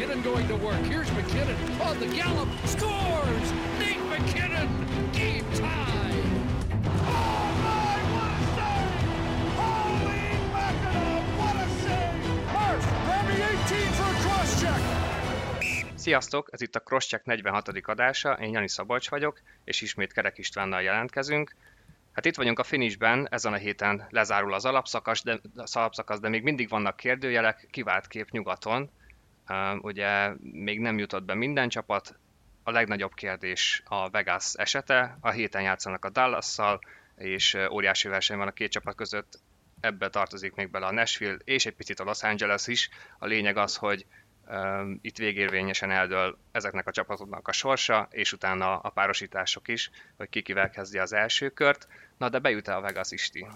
McKinnon going to work. Here's McKinnon on the gallop. Scores! Nate McKinnon! Game tie! Oh my, what a save! Holy mackerel, what a save! Grab me 18 for a cross-check! Sziasztok, ez itt a Crosscheck 46. adása, én Jani Szabolcs vagyok, és ismét Kerek Istvánnal jelentkezünk. Hát itt vagyunk a finishben, ezen a héten lezárul az alapszakasz, de, az alapszakasz, de még mindig vannak kérdőjelek, kivált kép nyugaton. Ugye még nem jutott be minden csapat, a legnagyobb kérdés a Vegas esete, a héten játszanak a Dallas-szal, és óriási verseny van a két csapat között, ebbe tartozik még bele a Nashville, és egy picit a Los Angeles is. A lényeg az, hogy um, itt végérvényesen eldől ezeknek a csapatoknak a sorsa, és utána a párosítások is, hogy ki kivel kezdi az első kört. Na, de bejut -e a Vegas Isti?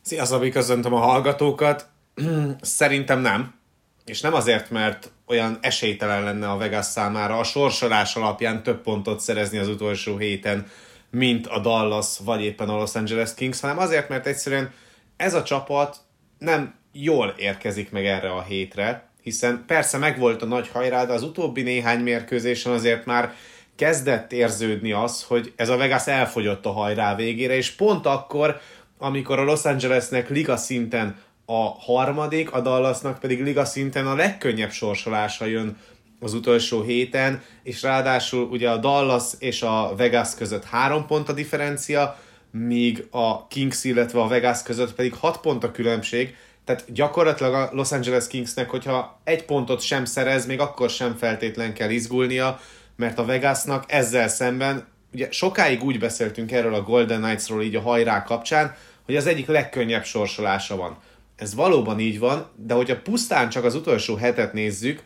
Szia Szabi, köszöntöm a hallgatókat. Szerintem nem. És nem azért, mert olyan esélytelen lenne a Vegas számára a sorsolás alapján több pontot szerezni az utolsó héten, mint a Dallas vagy éppen a Los Angeles Kings, hanem azért, mert egyszerűen ez a csapat nem jól érkezik meg erre a hétre, hiszen persze megvolt a nagy hajrá, de az utóbbi néhány mérkőzésen azért már kezdett érződni az, hogy ez a Vegas elfogyott a hajrá végére, és pont akkor, amikor a Los Angelesnek liga szinten a harmadik, a Dallasnak pedig liga szinten a legkönnyebb sorsolása jön az utolsó héten, és ráadásul ugye a Dallas és a Vegas között három pont a differencia, míg a Kings, illetve a Vegas között pedig hat pont a különbség, tehát gyakorlatilag a Los Angeles Kingsnek, hogyha egy pontot sem szerez, még akkor sem feltétlen kell izgulnia, mert a Vegasnak ezzel szemben, ugye sokáig úgy beszéltünk erről a Golden Knights-ról így a hajrá kapcsán, hogy az egyik legkönnyebb sorsolása van. Ez valóban így van, de hogyha pusztán csak az utolsó hetet nézzük,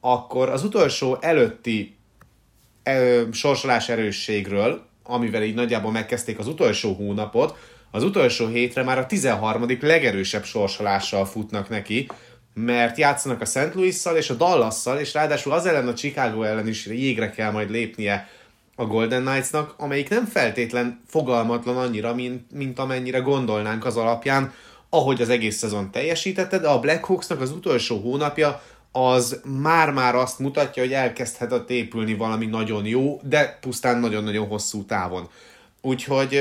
akkor az utolsó előtti ö, sorsolás erősségről, amivel így nagyjából megkezdték az utolsó hónapot, az utolsó hétre már a 13. legerősebb sorsolással futnak neki, mert játszanak a St. Louis-szal és a Dallas-szal, és ráadásul az ellen a Chicago ellen is jégre kell majd lépnie a Golden Knights-nak, amelyik nem feltétlen fogalmatlan annyira, mint, mint amennyire gondolnánk az alapján, ahogy az egész szezon teljesítette, de a Blackhawksnak az utolsó hónapja az már-már azt mutatja, hogy elkezdhet épülni valami nagyon jó, de pusztán nagyon-nagyon hosszú távon. Úgyhogy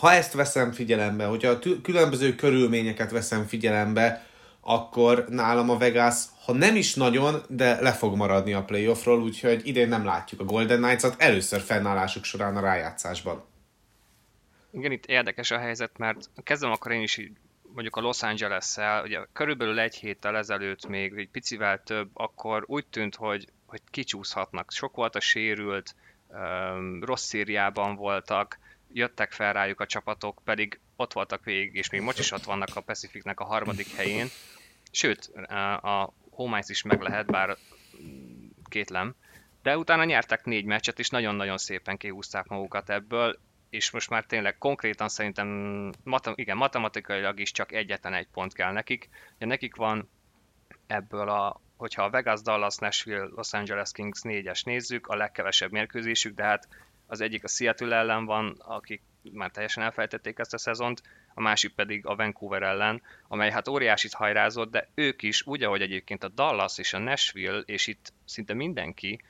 ha ezt veszem figyelembe, hogyha a különböző körülményeket veszem figyelembe, akkor nálam a Vegas, ha nem is nagyon, de le fog maradni a playoffról, úgyhogy idén nem látjuk a Golden Knights-ot először fennállásuk során a rájátszásban. Igen, itt érdekes a helyzet, mert kezdem akkor én is így mondjuk a Los Angeles-szel, ugye körülbelül egy héttel ezelőtt még egy picivel több, akkor úgy tűnt, hogy, hogy kicsúszhatnak. Sok volt a sérült, rossz szíriában voltak, jöttek fel rájuk a csapatok, pedig ott voltak végig, és még most is ott vannak a Pacificnek a harmadik helyén. Sőt, a home ice is meg lehet, bár kétlem. De utána nyertek négy meccset, és nagyon-nagyon szépen kihúzták magukat ebből, és most már tényleg konkrétan szerintem, matem- igen, matematikailag is csak egyetlen egy pont kell nekik. Ugye nekik van ebből a, hogyha a Vegas, Dallas, Nashville, Los Angeles Kings négyes nézzük, a legkevesebb mérkőzésük, de hát az egyik a Seattle ellen van, akik már teljesen elfelejtették ezt a szezont, a másik pedig a Vancouver ellen, amely hát óriásit hajrázott, de ők is, úgy ahogy egyébként a Dallas és a Nashville, és itt szinte mindenki,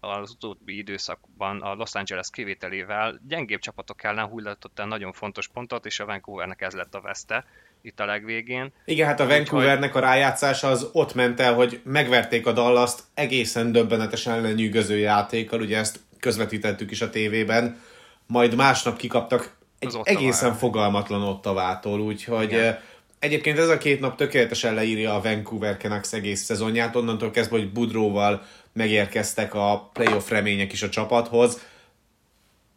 az utóbbi időszakban a Los Angeles kivételével gyengébb csapatok ellen hullatott el nagyon fontos pontot, és a Vancouvernek ez lett a veszte itt a legvégén. Igen, hát a Vancouvernek a rájátszása az ott ment el, hogy megverték a Dallas-t egészen döbbenetesen lenyűgöző játékkal, ugye ezt közvetítettük is a tévében, majd másnap kikaptak egy egészen fogalmatlan Ottavától, úgyhogy Igen. Egyébként ez a két nap tökéletesen leírja a Vancouver Canucks egész szezonját, onnantól kezdve, hogy Budróval megérkeztek a playoff remények is a csapathoz.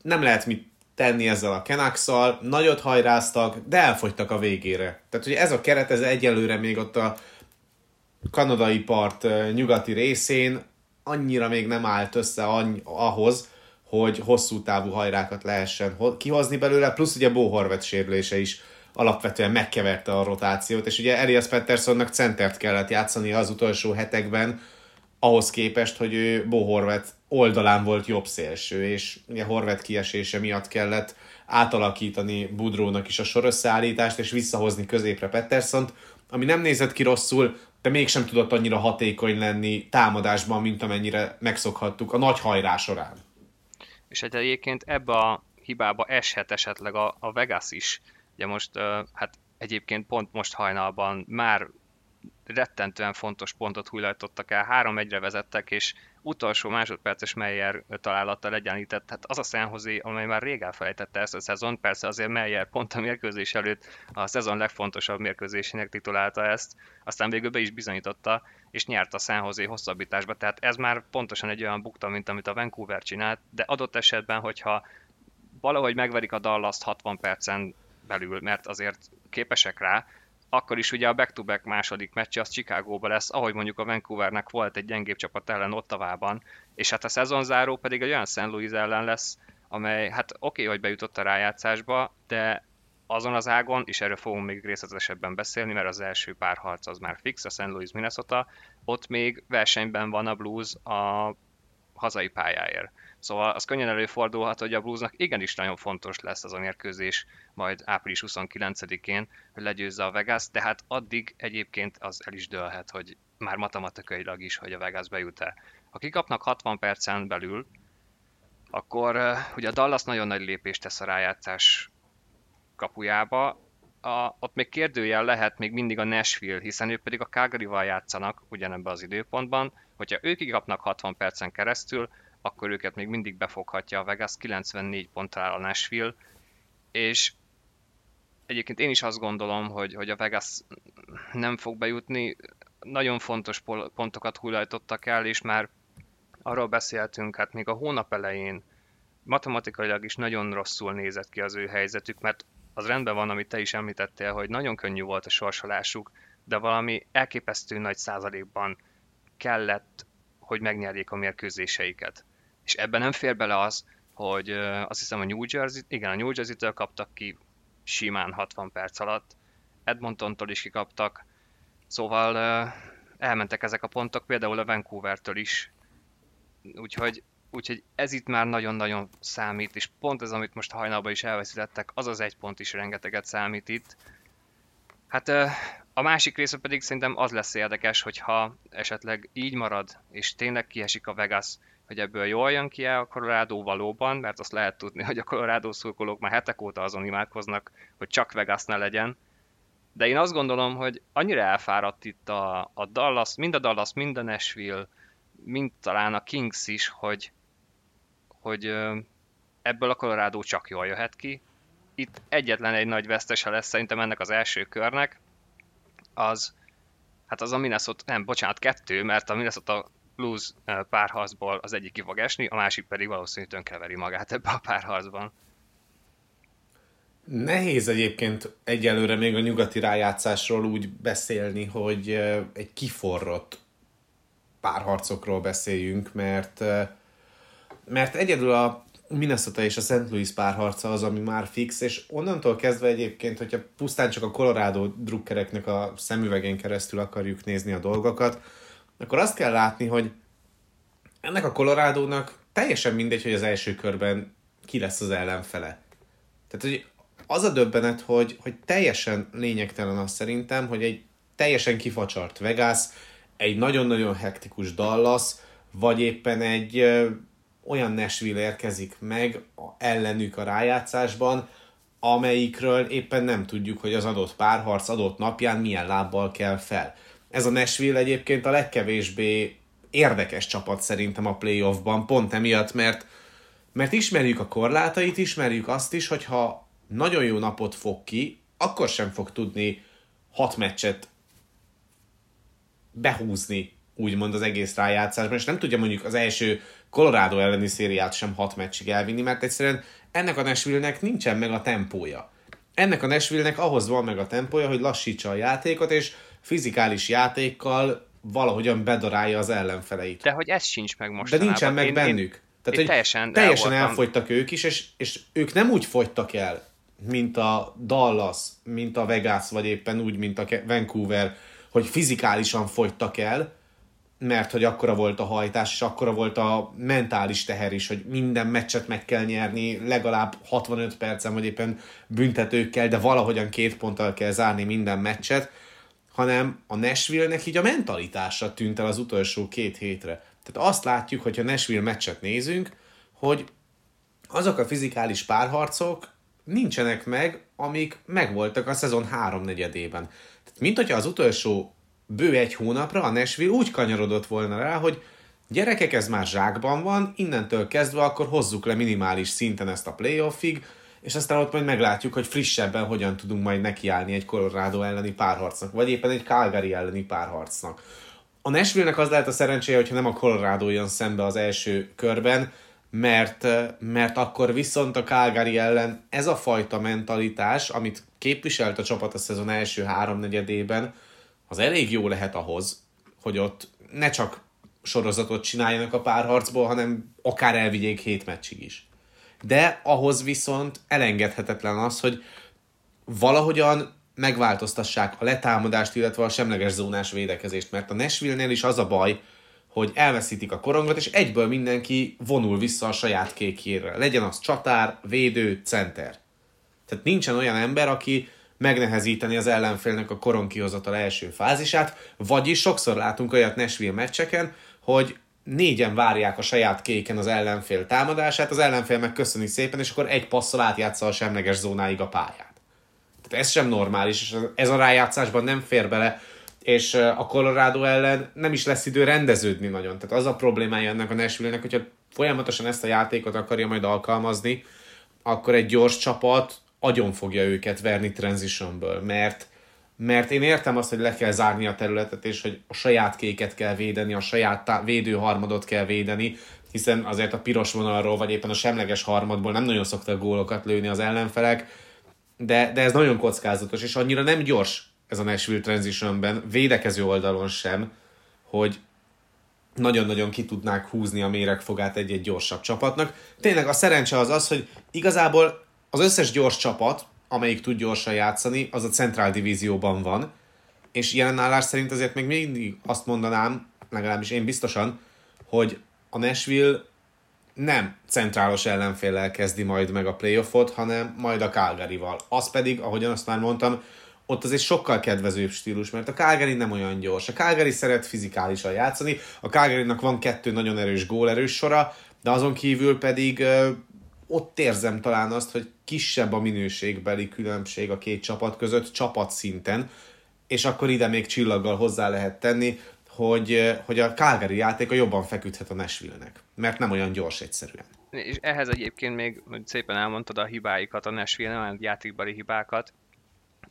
Nem lehet mit tenni ezzel a canucks nagyot hajráztak, de elfogytak a végére. Tehát hogy ez a keret, ez egyelőre még ott a kanadai part nyugati részén annyira még nem állt össze annyi, ahhoz, hogy hosszú távú hajrákat lehessen kihozni belőle, plusz ugye Bo Horvet sérülése is alapvetően megkeverte a rotációt, és ugye Elias Petterssonnak centert kellett játszani az utolsó hetekben, ahhoz képest, hogy ő Bo Horvet oldalán volt jobb szélső, és ugye Horvet kiesése miatt kellett átalakítani Budrónak is a sorösszeállítást, és visszahozni középre Petterssont, ami nem nézett ki rosszul, de mégsem tudott annyira hatékony lenni támadásban, mint amennyire megszokhattuk a nagy hajrá során. És egy egyébként ebbe a hibába eshet esetleg a, a Vegas is. Ugye most, hát egyébként pont most hajnalban már rettentően fontos pontot hullajtottak el, három egyre vezettek, és utolsó másodperces Meyer találattal egyenlített, hát az a Szenhozé, amely már rég elfelejtette ezt a szezon, persze azért Meyer pont a mérkőzés előtt a szezon legfontosabb mérkőzésének titulálta ezt, aztán végül be is bizonyította, és nyert a Szenhozé hosszabbításba, tehát ez már pontosan egy olyan bukta, mint amit a Vancouver csinált, de adott esetben, hogyha valahogy megverik a Dallas 60 percen belül, mert azért képesek rá, akkor is ugye a back-to-back második meccse az Chicagóba lesz, ahogy mondjuk a Vancouvernek volt egy gyengébb csapat ellen Ottavában, és hát a szezonzáró pedig egy olyan St. Louis ellen lesz, amely hát oké, okay, hogy bejutott a rájátszásba, de azon az ágon, és erről fogunk még részletesebben beszélni, mert az első pár harc az már fix, a St. Louis Minnesota, ott még versenyben van a Blues a hazai pályáért. Szóval az könnyen előfordulhat, hogy a Bluesnak igenis nagyon fontos lesz az a mérkőzés majd április 29-én, hogy legyőzze a Vegas, de hát addig egyébként az el is dőlhet, hogy már matematikailag is, hogy a Vegas bejut-e. Ha kikapnak 60 percen belül, akkor uh, ugye a Dallas nagyon nagy lépést tesz a rájátszás kapujába, a, ott még kérdőjel lehet még mindig a Nashville, hiszen ők pedig a Calgary-val játszanak ugyanebben az időpontban, hogyha ők kikapnak 60 percen keresztül, akkor őket még mindig befoghatja a Vegas, 94 ponttal áll a Nashville, és egyébként én is azt gondolom, hogy, hogy a Vegas nem fog bejutni, nagyon fontos pontokat hullajtottak el, és már arról beszéltünk, hát még a hónap elején matematikailag is nagyon rosszul nézett ki az ő helyzetük, mert az rendben van, amit te is említettél, hogy nagyon könnyű volt a sorsolásuk, de valami elképesztő nagy százalékban kellett, hogy megnyerjék a mérkőzéseiket. És ebben nem fér bele az, hogy azt hiszem a New Jersey, igen, a New Jersey-től kaptak ki simán 60 perc alatt, Edmontontól is kikaptak, szóval elmentek ezek a pontok, például a Vancouvertől is, úgyhogy, úgyhogy ez itt már nagyon-nagyon számít, és pont ez, amit most hajnalban is elveszítettek, az az egy pont is rengeteget számít itt. Hát a másik része pedig szerintem az lesz érdekes, hogyha esetleg így marad, és tényleg kiesik a Vegas, hogy ebből jól jön ki a Colorado valóban, mert azt lehet tudni, hogy a Colorado szurkolók már hetek óta azon imádkoznak, hogy csak Vegas ne legyen. De én azt gondolom, hogy annyira elfáradt itt a, a Dallas, mind a Dallas, mind a Nashville, mind talán a Kings is, hogy, hogy ebből a Colorado csak jól jöhet ki. Itt egyetlen egy nagy vesztese lesz szerintem ennek az első körnek, az, hát az a Minnesota, nem, bocsánat, kettő, mert a Minnesota Blues párharcból az egyik ki fog esni, a másik pedig valószínűleg tönkeveri magát ebbe a párharcban. Nehéz egyébként egyelőre még a nyugati rájátszásról úgy beszélni, hogy egy kiforrott párharcokról beszéljünk, mert, mert egyedül a Minnesota és a St. Louis párharca az, ami már fix, és onnantól kezdve egyébként, hogyha pusztán csak a Colorado drukkereknek a szemüvegén keresztül akarjuk nézni a dolgokat, akkor azt kell látni, hogy ennek a Colorado-nak teljesen mindegy, hogy az első körben ki lesz az ellenfele. Tehát, hogy az a döbbenet, hogy, hogy teljesen lényegtelen az szerintem, hogy egy teljesen kifacsart Vegas, egy nagyon-nagyon hektikus Dallas, vagy éppen egy ö, olyan Nashville érkezik meg ellenük a rájátszásban, amelyikről éppen nem tudjuk, hogy az adott párharc adott napján milyen lábbal kell fel. Ez a Nashville egyébként a legkevésbé érdekes csapat szerintem a playoffban, pont emiatt, mert, mert ismerjük a korlátait, ismerjük azt is, hogyha nagyon jó napot fog ki, akkor sem fog tudni hat meccset behúzni, úgymond az egész rájátszásban, és nem tudja mondjuk az első Colorado elleni szériát sem hat meccsig elvinni, mert egyszerűen ennek a Nashville-nek nincsen meg a tempója. Ennek a Nashville-nek ahhoz van meg a tempója, hogy lassítsa a játékot, és fizikális játékkal valahogyan bedarálja az ellenfeleit. De hogy ez sincs meg most. De nincsen meg én, bennük. Én, Tehát, hogy teljesen, teljesen el elfogytak ők is, és, és ők nem úgy fogytak el, mint a Dallas, mint a Vegas, vagy éppen úgy, mint a Vancouver, hogy fizikálisan fogytak el, mert hogy akkora volt a hajtás, és akkora volt a mentális teher is, hogy minden meccset meg kell nyerni, legalább 65 percen, vagy éppen büntetőkkel, de valahogyan két ponttal kell zárni minden meccset, hanem a Nashville-nek így a mentalitása tűnt el az utolsó két hétre. Tehát azt látjuk, hogyha Nashville meccset nézünk, hogy azok a fizikális párharcok nincsenek meg, amik megvoltak a szezon háromnegyedében. Tehát, mint hogyha az utolsó bő egy hónapra a Nashville úgy kanyarodott volna rá, hogy gyerekek, ez már zsákban van, innentől kezdve akkor hozzuk le minimális szinten ezt a playoffig, és aztán ott majd meglátjuk, hogy frissebben hogyan tudunk majd nekiállni egy Colorado elleni párharcnak, vagy éppen egy Calgary elleni párharcnak. A Nashville-nek az lehet a szerencséje, hogyha nem a Colorado jön szembe az első körben, mert, mert akkor viszont a Calgary ellen ez a fajta mentalitás, amit képviselt a csapat a szezon első háromnegyedében, az elég jó lehet ahhoz, hogy ott ne csak sorozatot csináljanak a párharcból, hanem akár elvigyék hét meccsig is. De ahhoz viszont elengedhetetlen az, hogy valahogyan megváltoztassák a letámadást, illetve a semleges zónás védekezést, mert a Nashville-nél is az a baj, hogy elveszítik a korongot, és egyből mindenki vonul vissza a saját kékjére. Legyen az csatár, védő, center. Tehát nincsen olyan ember, aki megnehezíteni az ellenfélnek a koron első fázisát, vagyis sokszor látunk olyat Nashville meccseken, hogy négyen várják a saját kéken az ellenfél támadását, az ellenfél meg köszöni szépen, és akkor egy passzal átjátsza a semleges zónáig a pályát. Tehát ez sem normális, és ez a rájátszásban nem fér bele, és a Colorado ellen nem is lesz idő rendeződni nagyon. Tehát az a problémája ennek a Nashville-nek, hogyha folyamatosan ezt a játékot akarja majd alkalmazni, akkor egy gyors csapat agyon fogja őket verni transitionből, mert mert én értem azt, hogy le kell zárni a területet, és hogy a saját kéket kell védeni, a saját tá- védőharmadot kell védeni, hiszen azért a piros vonalról, vagy éppen a semleges harmadból nem nagyon szoktak gólokat lőni az ellenfelek, de, de ez nagyon kockázatos, és annyira nem gyors ez a Nashville transitionben, védekező oldalon sem, hogy nagyon-nagyon ki tudnák húzni a méregfogát egy-egy gyorsabb csapatnak. Tényleg a szerencse az az, hogy igazából az összes gyors csapat, amelyik tud gyorsan játszani, az a Central Divízióban van, és jelen állás szerint azért még mindig azt mondanám, legalábbis én biztosan, hogy a Nashville nem centrálos ellenféllel kezdi majd meg a playoffot, hanem majd a Calgary-val. Az pedig, ahogyan azt már mondtam, ott az egy sokkal kedvezőbb stílus, mert a Calgary nem olyan gyors. A Calgary szeret fizikálisan játszani, a calgary van kettő nagyon erős gólerős sora, de azon kívül pedig ott érzem talán azt, hogy kisebb a minőségbeli különbség a két csapat között csapatszinten, és akkor ide még csillaggal hozzá lehet tenni, hogy, hogy a Calgary játéka jobban feküdhet a Nashville-nek, mert nem olyan gyors egyszerűen. És ehhez egyébként még hogy szépen elmondtad a hibáikat, a Nashville, a játékbeli hibákat,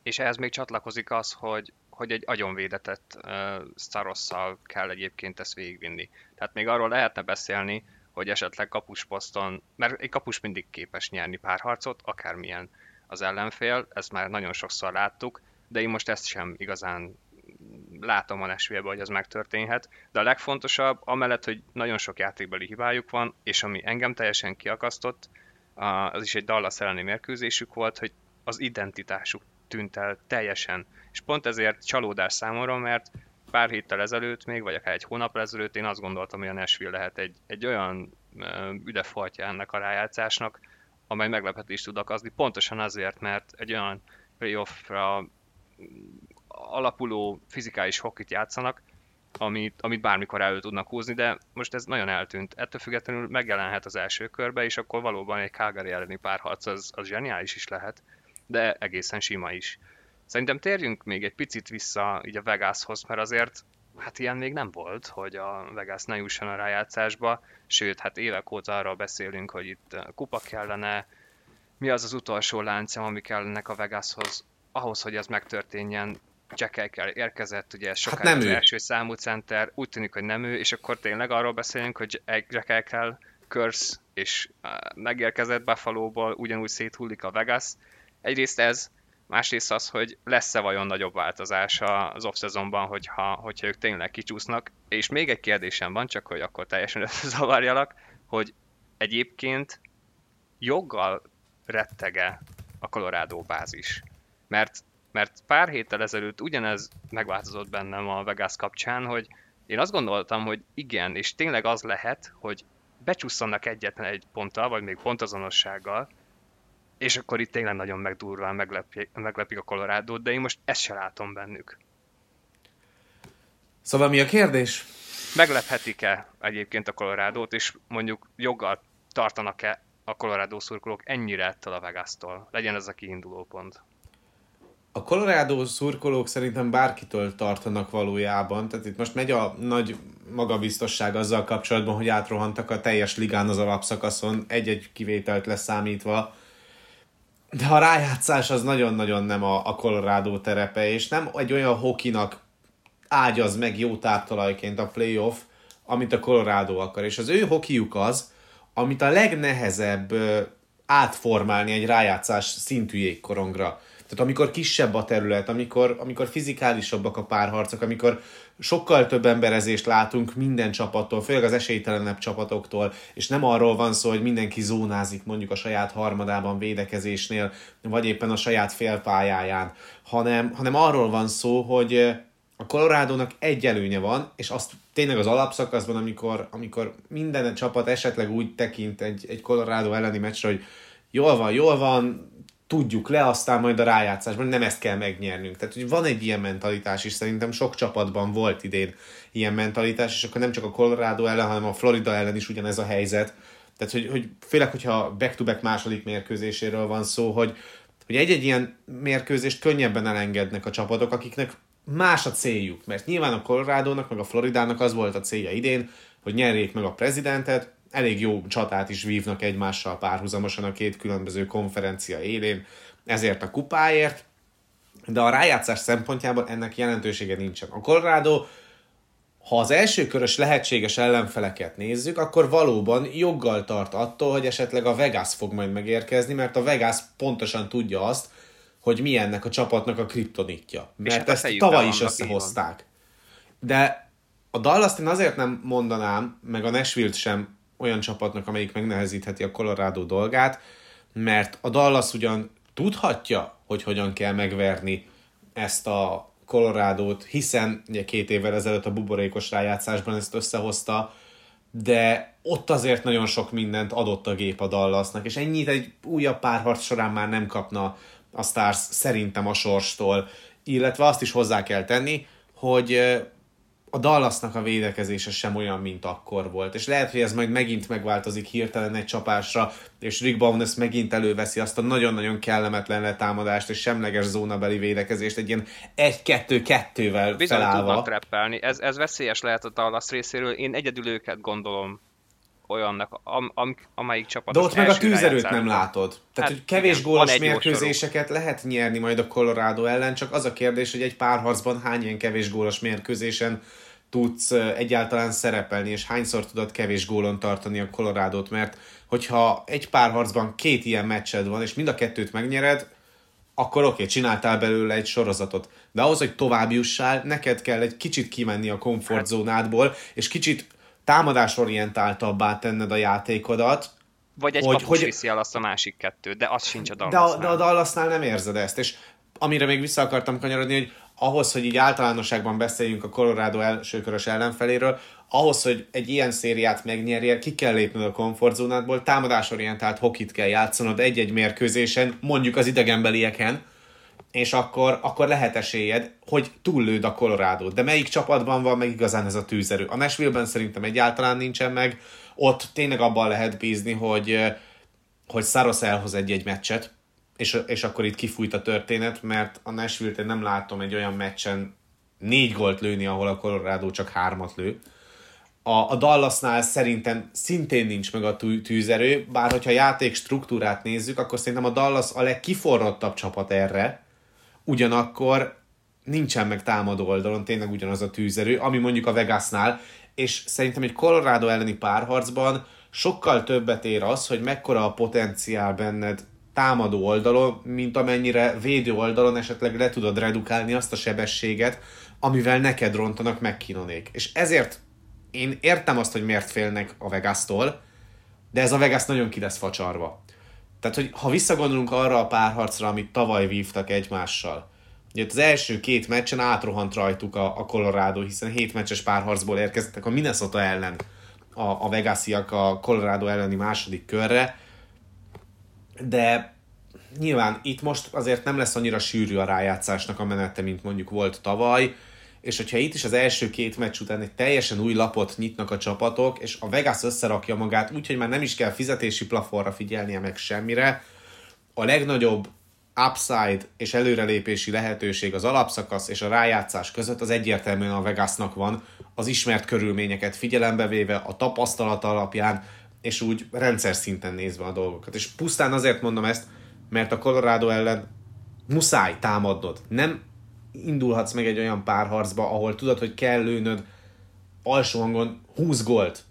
és ehhez még csatlakozik az, hogy, hogy egy agyonvédetett uh, Starosszal kell egyébként ezt végigvinni. Tehát még arról lehetne beszélni, hogy esetleg kapusposzton, mert egy kapus mindig képes nyerni párharcot, akármilyen az ellenfél, ezt már nagyon sokszor láttuk, de én most ezt sem igazán látom a nashville hogy ez megtörténhet, de a legfontosabb, amellett, hogy nagyon sok játékbeli hibájuk van, és ami engem teljesen kiakasztott, az is egy Dallas elleni mérkőzésük volt, hogy az identitásuk tűnt el teljesen. És pont ezért csalódás számomra, mert pár héttel ezelőtt még, vagy akár egy hónap ezelőtt én azt gondoltam, hogy a Nashville lehet egy, egy olyan üdefajtja ennek a rájátszásnak, amely meglepetést tud akazni, pontosan azért, mert egy olyan playoffra alapuló fizikális hokit játszanak, amit, amit bármikor elő tudnak húzni, de most ez nagyon eltűnt. Ettől függetlenül megjelenhet az első körbe, és akkor valóban egy Calgary elleni párharc az, az zseniális is lehet, de egészen sima is. Szerintem térjünk még egy picit vissza így a Vegashoz, mert azért hát ilyen még nem volt, hogy a Vegas ne jusson a rájátszásba, sőt, hát évek óta arról beszélünk, hogy itt kupa kellene, mi az az utolsó láncem, ami kellenek a Vegashoz, ahhoz, hogy ez megtörténjen, Jack kell érkezett, ugye ez sokáig hát nem az ő. első számú center, úgy tűnik, hogy nem ő, és akkor tényleg arról beszélünk, hogy Jack kell Curse, és megérkezett Buffalo-ból, ugyanúgy széthullik a Vegas. Egyrészt ez, Másrészt az, hogy lesz-e vajon nagyobb változás az off-szezonban, hogyha, hogyha ők tényleg kicsúsznak. És még egy kérdésem van, csak hogy akkor teljesen összezavarjalak, hogy egyébként joggal rettege a Colorado bázis. Mert, mert pár héttel ezelőtt ugyanez megváltozott bennem a Vegas kapcsán, hogy én azt gondoltam, hogy igen, és tényleg az lehet, hogy becsúszanak egyetlen egy ponttal, vagy még pontazonossággal, és akkor itt tényleg nagyon megdurván meglepik, meglepik a colorado de én most ezt se látom bennük. Szóval mi a kérdés? Meglephetik-e egyébként a Colorado-t, és mondjuk joggal tartanak-e a Colorado szurkolók ennyire ettől a Vegas-tól? Legyen ez a kiinduló pont. A Colorado szurkolók szerintem bárkitől tartanak valójában, tehát itt most megy a nagy magabiztosság azzal kapcsolatban, hogy átrohantak a teljes ligán az alapszakaszon, egy-egy kivételt leszámítva, de a rájátszás az nagyon-nagyon nem a, a Colorado terepe, és nem egy olyan hokinak ágyaz meg jó táptalajként a playoff, amit a Colorado akar. És az ő hokiuk az, amit a legnehezebb átformálni egy rájátszás szintű jégkorongra. Tehát amikor kisebb a terület, amikor, amikor fizikálisabbak a párharcok, amikor sokkal több emberezést látunk minden csapattól, főleg az esélytelenebb csapatoktól, és nem arról van szó, hogy mindenki zónázik mondjuk a saját harmadában védekezésnél, vagy éppen a saját félpályáján, hanem, hanem arról van szó, hogy a Colorado-nak egy előnye van, és azt tényleg az alapszakaszban, amikor, amikor minden csapat esetleg úgy tekint egy, egy Colorado elleni meccsre, hogy jól van, jól van, tudjuk le, aztán majd a rájátszásban nem ezt kell megnyernünk. Tehát, hogy van egy ilyen mentalitás is, szerintem sok csapatban volt idén ilyen mentalitás, és akkor nem csak a Colorado ellen, hanem a Florida ellen is ugyanez a helyzet. Tehát, hogy, hogy főleg, hogyha back-to-back második mérkőzéséről van szó, hogy, hogy egy-egy ilyen mérkőzést könnyebben elengednek a csapatok, akiknek más a céljuk. Mert nyilván a Colorado-nak, meg a Floridának az volt a célja idén, hogy nyerjék meg a prezidentet, elég jó csatát is vívnak egymással párhuzamosan a két különböző konferencia élén, ezért a kupáért, de a rájátszás szempontjából ennek jelentősége nincsen. A Colorado, ha az első körös lehetséges ellenfeleket nézzük, akkor valóban joggal tart attól, hogy esetleg a Vegas fog majd megérkezni, mert a Vegas pontosan tudja azt, hogy mi ennek a csapatnak a kriptonitja. Mert hát ezt tavaly is összehozták. De a dallas azért nem mondanám, meg a Nashville sem olyan csapatnak, amelyik megnehezítheti a Colorado dolgát, mert a Dallas ugyan tudhatja, hogy hogyan kell megverni ezt a Colorado-t, hiszen ugye két évvel ezelőtt a buborékos rájátszásban ezt összehozta, de ott azért nagyon sok mindent adott a gép a Dallasnak, és ennyit egy újabb párharc során már nem kapna a Stars szerintem a sorstól, illetve azt is hozzá kell tenni, hogy a Dallasnak a védekezése sem olyan, mint akkor volt. És lehet, hogy ez majd megint megváltozik hirtelen egy csapásra, és Rick Bowness megint előveszi azt a nagyon-nagyon kellemetlen letámadást és semleges zónabeli védekezést egy ilyen 1-2-2-vel Bizony felállva. tudnak. Ez, ez veszélyes lehet a Dallas részéről. Én egyedül őket gondolom olyannak, am, am, amelyik csapat. De ott meg a tűzerőt nem látod. Tehát, Hát hogy kevés igen, gólos mérkőzéseket lehet nyerni majd a Colorado ellen, csak az a kérdés, hogy egy párharcban hány ilyen kevés gólos mérkőzésen tudsz egyáltalán szerepelni, és hányszor tudod kevés gólon tartani a Colorado-t, mert hogyha egy párharcban két ilyen meccsed van, és mind a kettőt megnyered, akkor oké, okay, csináltál belőle egy sorozatot. De ahhoz, hogy tovább jussál, neked kell egy kicsit kimenni a komfortzónádból, és kicsit támadásorientáltabbá tenned a játékodat, Vagy egy hogy- kapus hogy- viszi el azt a másik kettőt, de az sincs a de a, Dallasnál. de a Dallasnál nem érzed ezt, és amire még vissza akartam kanyarodni, hogy ahhoz, hogy így általánosságban beszéljünk a Colorado elsőkörös ellenfeléről, ahhoz, hogy egy ilyen szériát megnyerjél, ki kell lépned a komfortzónádból, támadásorientált hokit kell játszanod egy-egy mérkőzésen, mondjuk az idegenbelieken, és akkor, akkor lehet esélyed, hogy túllőd a colorado De melyik csapatban van meg igazán ez a tűzerő? A Nashville-ben szerintem egyáltalán nincsen meg. Ott tényleg abban lehet bízni, hogy, hogy Saros elhoz egy-egy meccset, és, és akkor itt kifújt a történet, mert a Nashville-t én nem látom egy olyan meccsen négy gólt lőni, ahol a Colorado csak hármat lő. A, a Dallasnál szerintem szintén nincs meg a tű- tűzerő, bár hogyha játék struktúrát nézzük, akkor szerintem a Dallas a legkiforrottabb csapat erre, ugyanakkor nincsen meg támadó oldalon tényleg ugyanaz a tűzerő, ami mondjuk a Vegasnál, és szerintem egy Colorado elleni párharcban sokkal többet ér az, hogy mekkora a potenciál benned támadó oldalon, mint amennyire védő oldalon esetleg le tudod redukálni azt a sebességet, amivel neked rontanak meg Kinonék. És ezért én értem azt, hogy miért félnek a Vegas-tól, de ez a Vegas nagyon ki lesz facsarva. Tehát, hogy ha visszagondolunk arra a párharcra, amit tavaly vívtak egymással, ugye az első két meccsen átrohant rajtuk a, a Colorado, hiszen hét meccses párharcból érkeztek a Minnesota ellen a, a Vegasiak a Colorado elleni második körre, de nyilván itt most azért nem lesz annyira sűrű a rájátszásnak a menete, mint mondjuk volt tavaly, és hogyha itt is az első két meccs után egy teljesen új lapot nyitnak a csapatok, és a Vegas összerakja magát úgy, hogy már nem is kell fizetési plafonra figyelnie meg semmire, a legnagyobb upside és előrelépési lehetőség az alapszakasz és a rájátszás között az egyértelműen a Vegasnak van, az ismert körülményeket figyelembe véve, a tapasztalat alapján, és úgy rendszer szinten nézve a dolgokat. És pusztán azért mondom ezt, mert a Colorado ellen muszáj támadnod. Nem indulhatsz meg egy olyan párharcba, ahol tudod, hogy kell lőnöd alsó hangon 20 gólt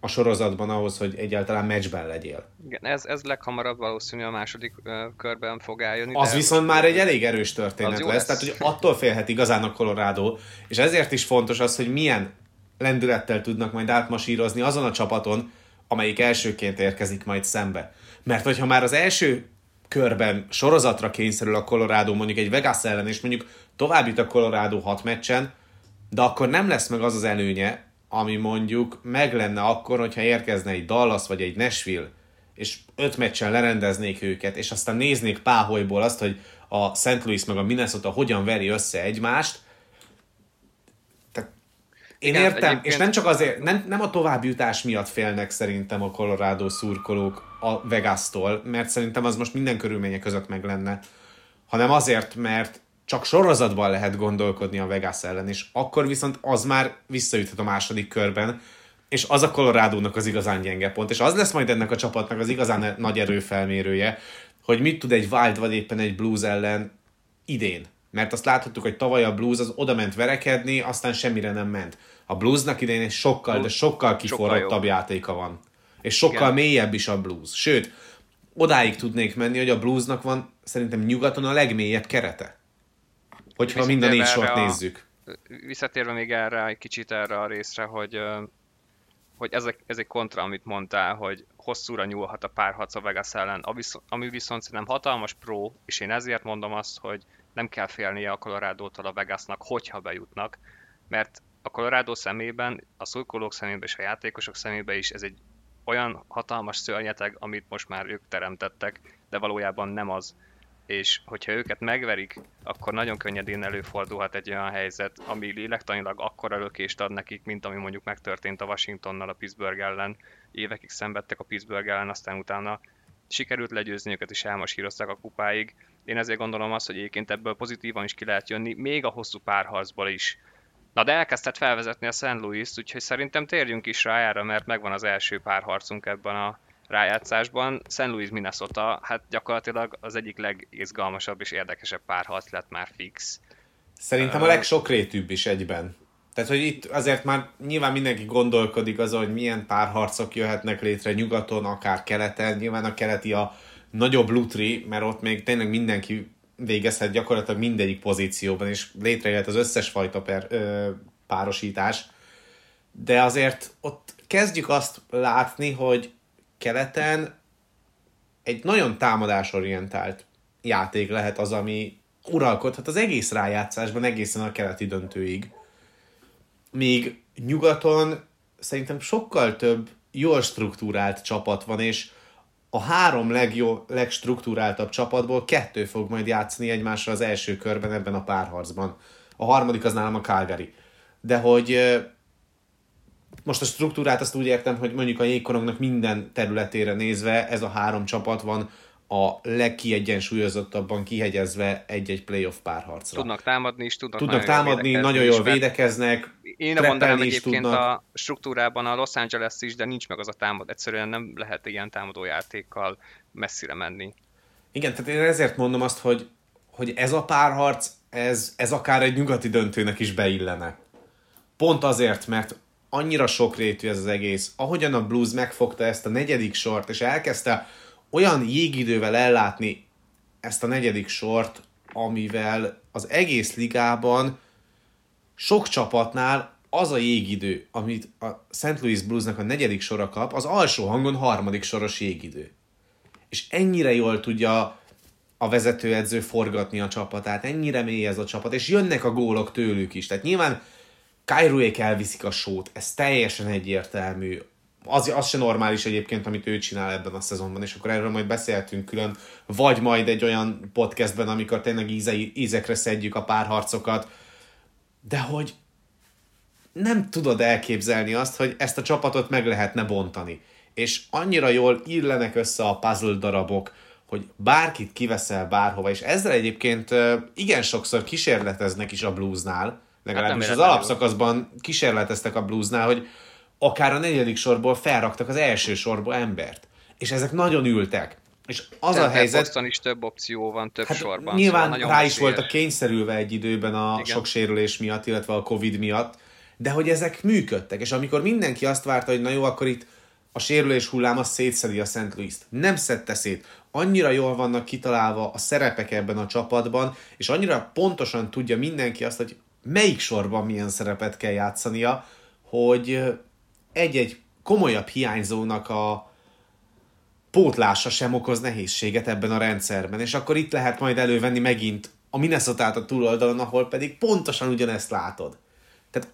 a sorozatban ahhoz, hogy egyáltalán meccsben legyél. Igen, ez, ez leghamarabb valószínű a második uh, körben fog eljönni. Az viszont már egy elég erős történet lesz, lesz, tehát hogy attól félhet igazán a Colorado, és ezért is fontos az, hogy milyen lendülettel tudnak majd átmasírozni azon a csapaton, amelyik elsőként érkezik majd szembe. Mert hogyha már az első körben sorozatra kényszerül a Colorado mondjuk egy Vegas ellen, és mondjuk tovább a Colorado hat meccsen, de akkor nem lesz meg az az előnye, ami mondjuk meg lenne akkor, hogyha érkezne egy Dallas vagy egy Nashville, és öt meccsen lerendeznék őket, és aztán néznék páholyból azt, hogy a St. Louis meg a Minnesota hogyan veri össze egymást, én Igen, értem, egyébként... és nem csak azért, nem, nem a továbbjutás miatt félnek szerintem a Colorado szurkolók a Vegas-tól, mert szerintem az most minden körülmények között meg lenne, hanem azért, mert csak sorozatban lehet gondolkodni a Vegas ellen, és akkor viszont az már visszaüthet a második körben, és az a colorado az igazán gyenge pont, és az lesz majd ennek a csapatnak az igazán nagy erőfelmérője, hogy mit tud egy Wild vagy éppen egy Blues ellen idén. Mert azt láthattuk, hogy tavaly a Blues az oda ment verekedni, aztán semmire nem ment. A Bluesnak idén egy sokkal, de sokkal kiforrottabb játéka van. És sokkal Igen. mélyebb is a Blues. Sőt, odáig tudnék menni, hogy a Bluesnak van szerintem nyugaton a legmélyebb kerete. Hogyha minden négy sort a, nézzük. Visszatérve még erre egy kicsit erre a részre, hogy hogy ez, ez egy kontra, amit mondtál, hogy hosszúra nyúlhat a párharc a Vegas ellen, ami viszont szerintem hatalmas pro, és én ezért mondom azt, hogy nem kell félnie a colorado a Vegasnak, hogyha bejutnak, mert a Colorado szemében, a szurkolók szemében és a játékosok szemében is ez egy olyan hatalmas szörnyeteg, amit most már ők teremtettek, de valójában nem az. És hogyha őket megverik, akkor nagyon könnyedén előfordulhat egy olyan helyzet, ami lélektanilag akkora lökést ad nekik, mint ami mondjuk megtörtént a Washingtonnal a Pittsburgh ellen. Évekig szenvedtek a Pittsburgh ellen, aztán utána sikerült legyőzni őket, és elmasírozták a kupáig. Én ezért gondolom azt, hogy egyébként ebből pozitívan is ki lehet jönni, még a hosszú párharcból is. Na de elkezdett felvezetni a St. Louis-t, úgyhogy szerintem térjünk is rá erre, mert megvan az első párharcunk ebben a rájátszásban. St. Louis Minnesota, hát gyakorlatilag az egyik legizgalmasabb és érdekesebb párharc lett már fix. Szerintem a legsokrétűbb is egyben. Tehát, hogy itt azért már nyilván mindenki gondolkodik azon, hogy milyen párharcok jöhetnek létre nyugaton, akár keleten. Nyilván a keleti a nagyobb lutri, mert ott még tényleg mindenki végezhet gyakorlatilag mindegyik pozícióban, és létrejöhet az összes fajta per, ö, párosítás. De azért ott kezdjük azt látni, hogy keleten egy nagyon támadásorientált játék lehet az, ami uralkodhat az egész rájátszásban egészen a keleti döntőig. Míg nyugaton szerintem sokkal több jól struktúrált csapat van, és a három legjó, legstruktúráltabb csapatból kettő fog majd játszani egymásra az első körben ebben a párharcban. A harmadik az nálam a Calgary. De hogy most a struktúrát azt úgy értem, hogy mondjuk a jégkorongnak minden területére nézve ez a három csapat van a legkiegyensúlyozottabban kihegyezve egy-egy playoff párharcra. Tudnak támadni is, tudnak, tudnak nagyon támadni, jól nagyon jól védekeznek, Én mondanám egyébként tudnak. a struktúrában a Los Angeles is, de nincs meg az a támad. Egyszerűen nem lehet ilyen támadó játékkal messzire menni. Igen, tehát én ezért mondom azt, hogy, hogy ez a párharc, ez, ez akár egy nyugati döntőnek is beillene. Pont azért, mert annyira sokrétű ez az egész. Ahogyan a Blues megfogta ezt a negyedik sort, és elkezdte olyan jégidővel ellátni ezt a negyedik sort, amivel az egész ligában sok csapatnál az a jégidő, amit a St. Louis Bluesnak a negyedik sora kap, az alsó hangon harmadik soros jégidő. És ennyire jól tudja a vezetőedző forgatni a csapatát, ennyire mély ez a csapat, és jönnek a gólok tőlük is. Tehát nyilván Kairuék elviszik a sót, ez teljesen egyértelmű az, az se normális egyébként, amit ő csinál ebben a szezonban, és akkor erről majd beszélhetünk külön, vagy majd egy olyan podcastben, amikor tényleg íze, ízekre szedjük a párharcokat. de hogy nem tudod elképzelni azt, hogy ezt a csapatot meg lehetne bontani. És annyira jól illenek össze a puzzle darabok, hogy bárkit kiveszel bárhova, és ezzel egyébként igen sokszor kísérleteznek is a bluesnál, legalábbis hát az alapszakaszban kísérleteztek a bluesnál, hogy akár a negyedik sorból felraktak az első sorból embert. És ezek nagyon ültek. És az Tehát a helyzet... Boston is több opció van, több hát sorban. Nyilván szóval rá is voltak kényszerülve egy időben a Igen. sok sérülés miatt, illetve a Covid miatt, de hogy ezek működtek. És amikor mindenki azt várta, hogy na jó, akkor itt a sérülés hullám az szétszedi a St. Louis-t. Nem szedte szét. Annyira jól vannak kitalálva a szerepek ebben a csapatban, és annyira pontosan tudja mindenki azt, hogy melyik sorban milyen szerepet kell játszania, hogy egy-egy komolyabb hiányzónak a pótlása sem okoz nehézséget ebben a rendszerben, és akkor itt lehet majd elővenni megint a minnesota a túloldalon, ahol pedig pontosan ugyanezt látod. Tehát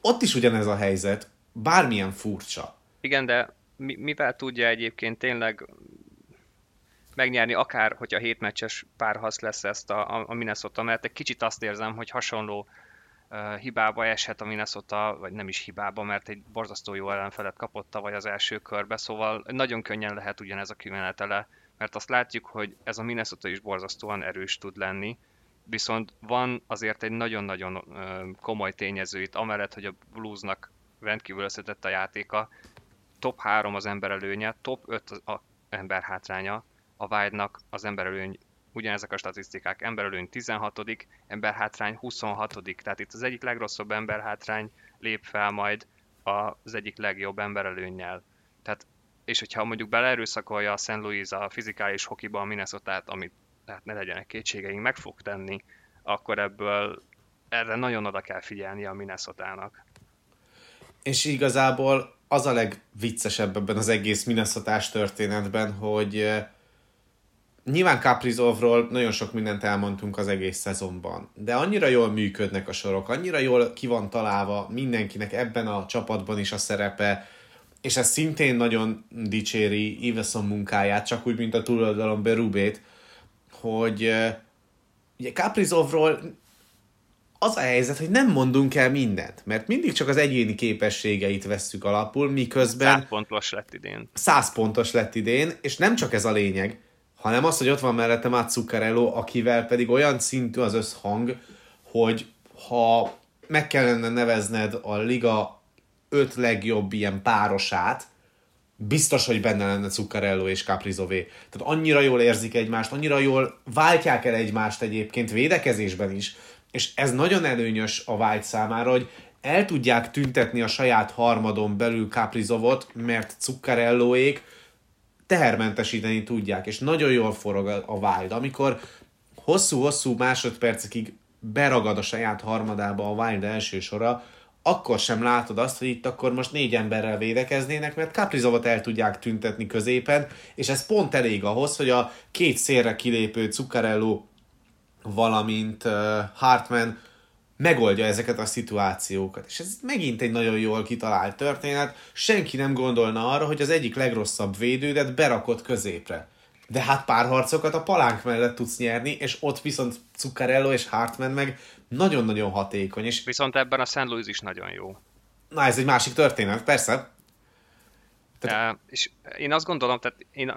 ott is ugyanez a helyzet, bármilyen furcsa. Igen, de mivel tudja egyébként tényleg megnyerni, akár hogyha hétmeccses párhasz lesz ezt a, a Minnesota, mert egy kicsit azt érzem, hogy hasonló hibába eshet a Minnesota, vagy nem is hibába, mert egy borzasztó jó ellenfelet kapott tavaly az első körbe, szóval nagyon könnyen lehet ugyanez a kimenetele, mert azt látjuk, hogy ez a Minnesota is borzasztóan erős tud lenni, viszont van azért egy nagyon-nagyon komoly tényező itt, amellett, hogy a Bluesnak rendkívül összetett a játéka, top 3 az ember előnye, top 5 az ember hátránya, a Wild-nak az emberelőny ugyanezek a statisztikák, emberelőny 16 emberhátrány 26 tehát itt az egyik legrosszabb emberhátrány lép fel majd az egyik legjobb emberelőnnyel. Tehát, és hogyha mondjuk beleerőszakolja a St. Louis a fizikális hokiba a minnesota amit hát ne legyenek kétségeink, meg fog tenni, akkor ebből erre nagyon oda kell figyelni a minnesota. És igazából az a legviccesebb ebben az egész minnesota történetben, hogy Nyilván Kaprizovról nagyon sok mindent elmondtunk az egész szezonban, de annyira jól működnek a sorok, annyira jól ki van találva mindenkinek ebben a csapatban is a szerepe, és ez szintén nagyon dicséri Iveson munkáját, csak úgy, mint a túloldalon Berubét, hogy ugye Kaprizovról az a helyzet, hogy nem mondunk el mindent, mert mindig csak az egyéni képességeit vesszük alapul, miközben... 100 pontos lett idén. 100 pontos lett idén, és nem csak ez a lényeg, hanem az, hogy ott van mellette Matt Zuccarello, akivel pedig olyan szintű az összhang, hogy ha meg kellene nevezned a liga öt legjobb ilyen párosát, biztos, hogy benne lenne Zuccarello és Caprizové. Tehát annyira jól érzik egymást, annyira jól váltják el egymást egyébként védekezésben is, és ez nagyon előnyös a vágy számára, hogy el tudják tüntetni a saját harmadon belül Caprizovot, mert Zuccarelloék tehermentesíteni tudják, és nagyon jól forog a, Wild. Amikor hosszú-hosszú másodpercekig beragad a saját harmadába a Wild első sora, akkor sem látod azt, hogy itt akkor most négy emberrel védekeznének, mert Kaprizovot el tudják tüntetni középen, és ez pont elég ahhoz, hogy a két szélre kilépő Zuccarello, valamint Hartman megoldja ezeket a szituációkat. És ez megint egy nagyon jól kitalált történet. Senki nem gondolna arra, hogy az egyik legrosszabb védődet berakott középre. De hát pár harcokat a palánk mellett tudsz nyerni, és ott viszont Zuccarello és Hartman meg nagyon-nagyon hatékony. És... Viszont ebben a St. Louis is nagyon jó. Na, ez egy másik történet, persze. Tehát... Ja, és én azt gondolom, tehát én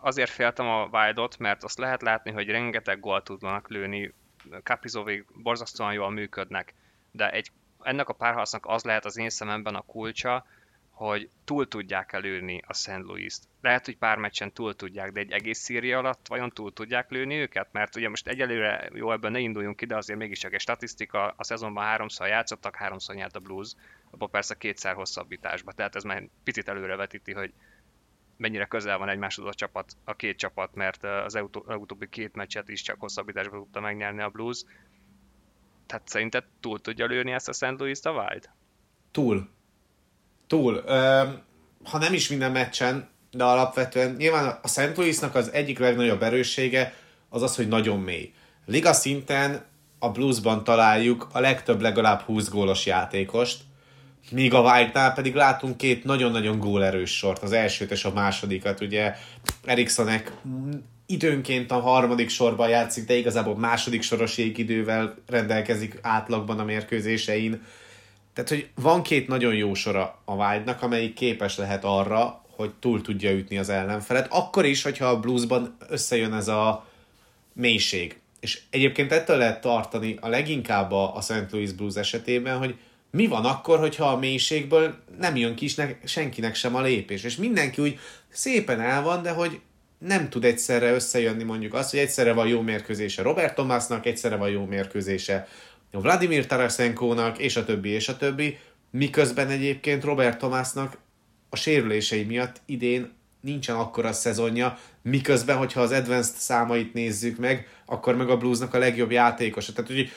azért féltem a Wildot, mert azt lehet látni, hogy rengeteg gólt tudnak lőni Kapizovék borzasztóan jól működnek, de egy, ennek a párharcnak az lehet az én szememben a kulcsa, hogy túl tudják előni a St. Louis-t. Lehet, hogy pár meccsen túl tudják, de egy egész szíria alatt vajon túl tudják lőni őket? Mert ugye most egyelőre, jó, ebben ne induljunk ki, de azért mégiscsak egy statisztika, a szezonban háromszor játszottak, háromszor nyert a Blues, abban persze kétszer hosszabbításba, tehát ez már picit előrevetíti, hogy mennyire közel van egymáshoz a csapat, a két csapat, mert az utóbbi két meccset is csak hosszabbításban tudta megnyerni a Blues. Tehát szerinted túl tudja lőni ezt a St. Louis-t a Wild? Túl. Túl. Ha nem is minden meccsen, de alapvetően nyilván a St. Louisnak az egyik legnagyobb erőssége az az, hogy nagyon mély. Liga szinten a Bluesban találjuk a legtöbb legalább 20 gólos játékost, Míg a White-nál pedig látunk két nagyon-nagyon gólerős sort, az elsőt és a másodikat, ugye Erikssonek időnként a harmadik sorban játszik, de igazából második soros idővel rendelkezik átlagban a mérkőzésein. Tehát, hogy van két nagyon jó sora a Wild-nak, amelyik képes lehet arra, hogy túl tudja ütni az ellenfelet. Akkor is, hogyha a bluesban összejön ez a mélység. És egyébként ettől lehet tartani a leginkább a St. Louis Blues esetében, hogy mi van akkor, hogyha a mélységből nem jön ki senkinek sem a lépés, és mindenki úgy szépen el van, de hogy nem tud egyszerre összejönni mondjuk az, hogy egyszerre van jó mérkőzése Robert Thomasnak, egyszerre van jó mérkőzése Vladimir Tarasenkónak, és a többi, és a többi, miközben egyébként Robert Thomasnak a sérülései miatt idén nincsen akkora szezonja, miközben, hogyha az advanced számait nézzük meg, akkor meg a Bluesnak a legjobb játékosa. Tehát, hogy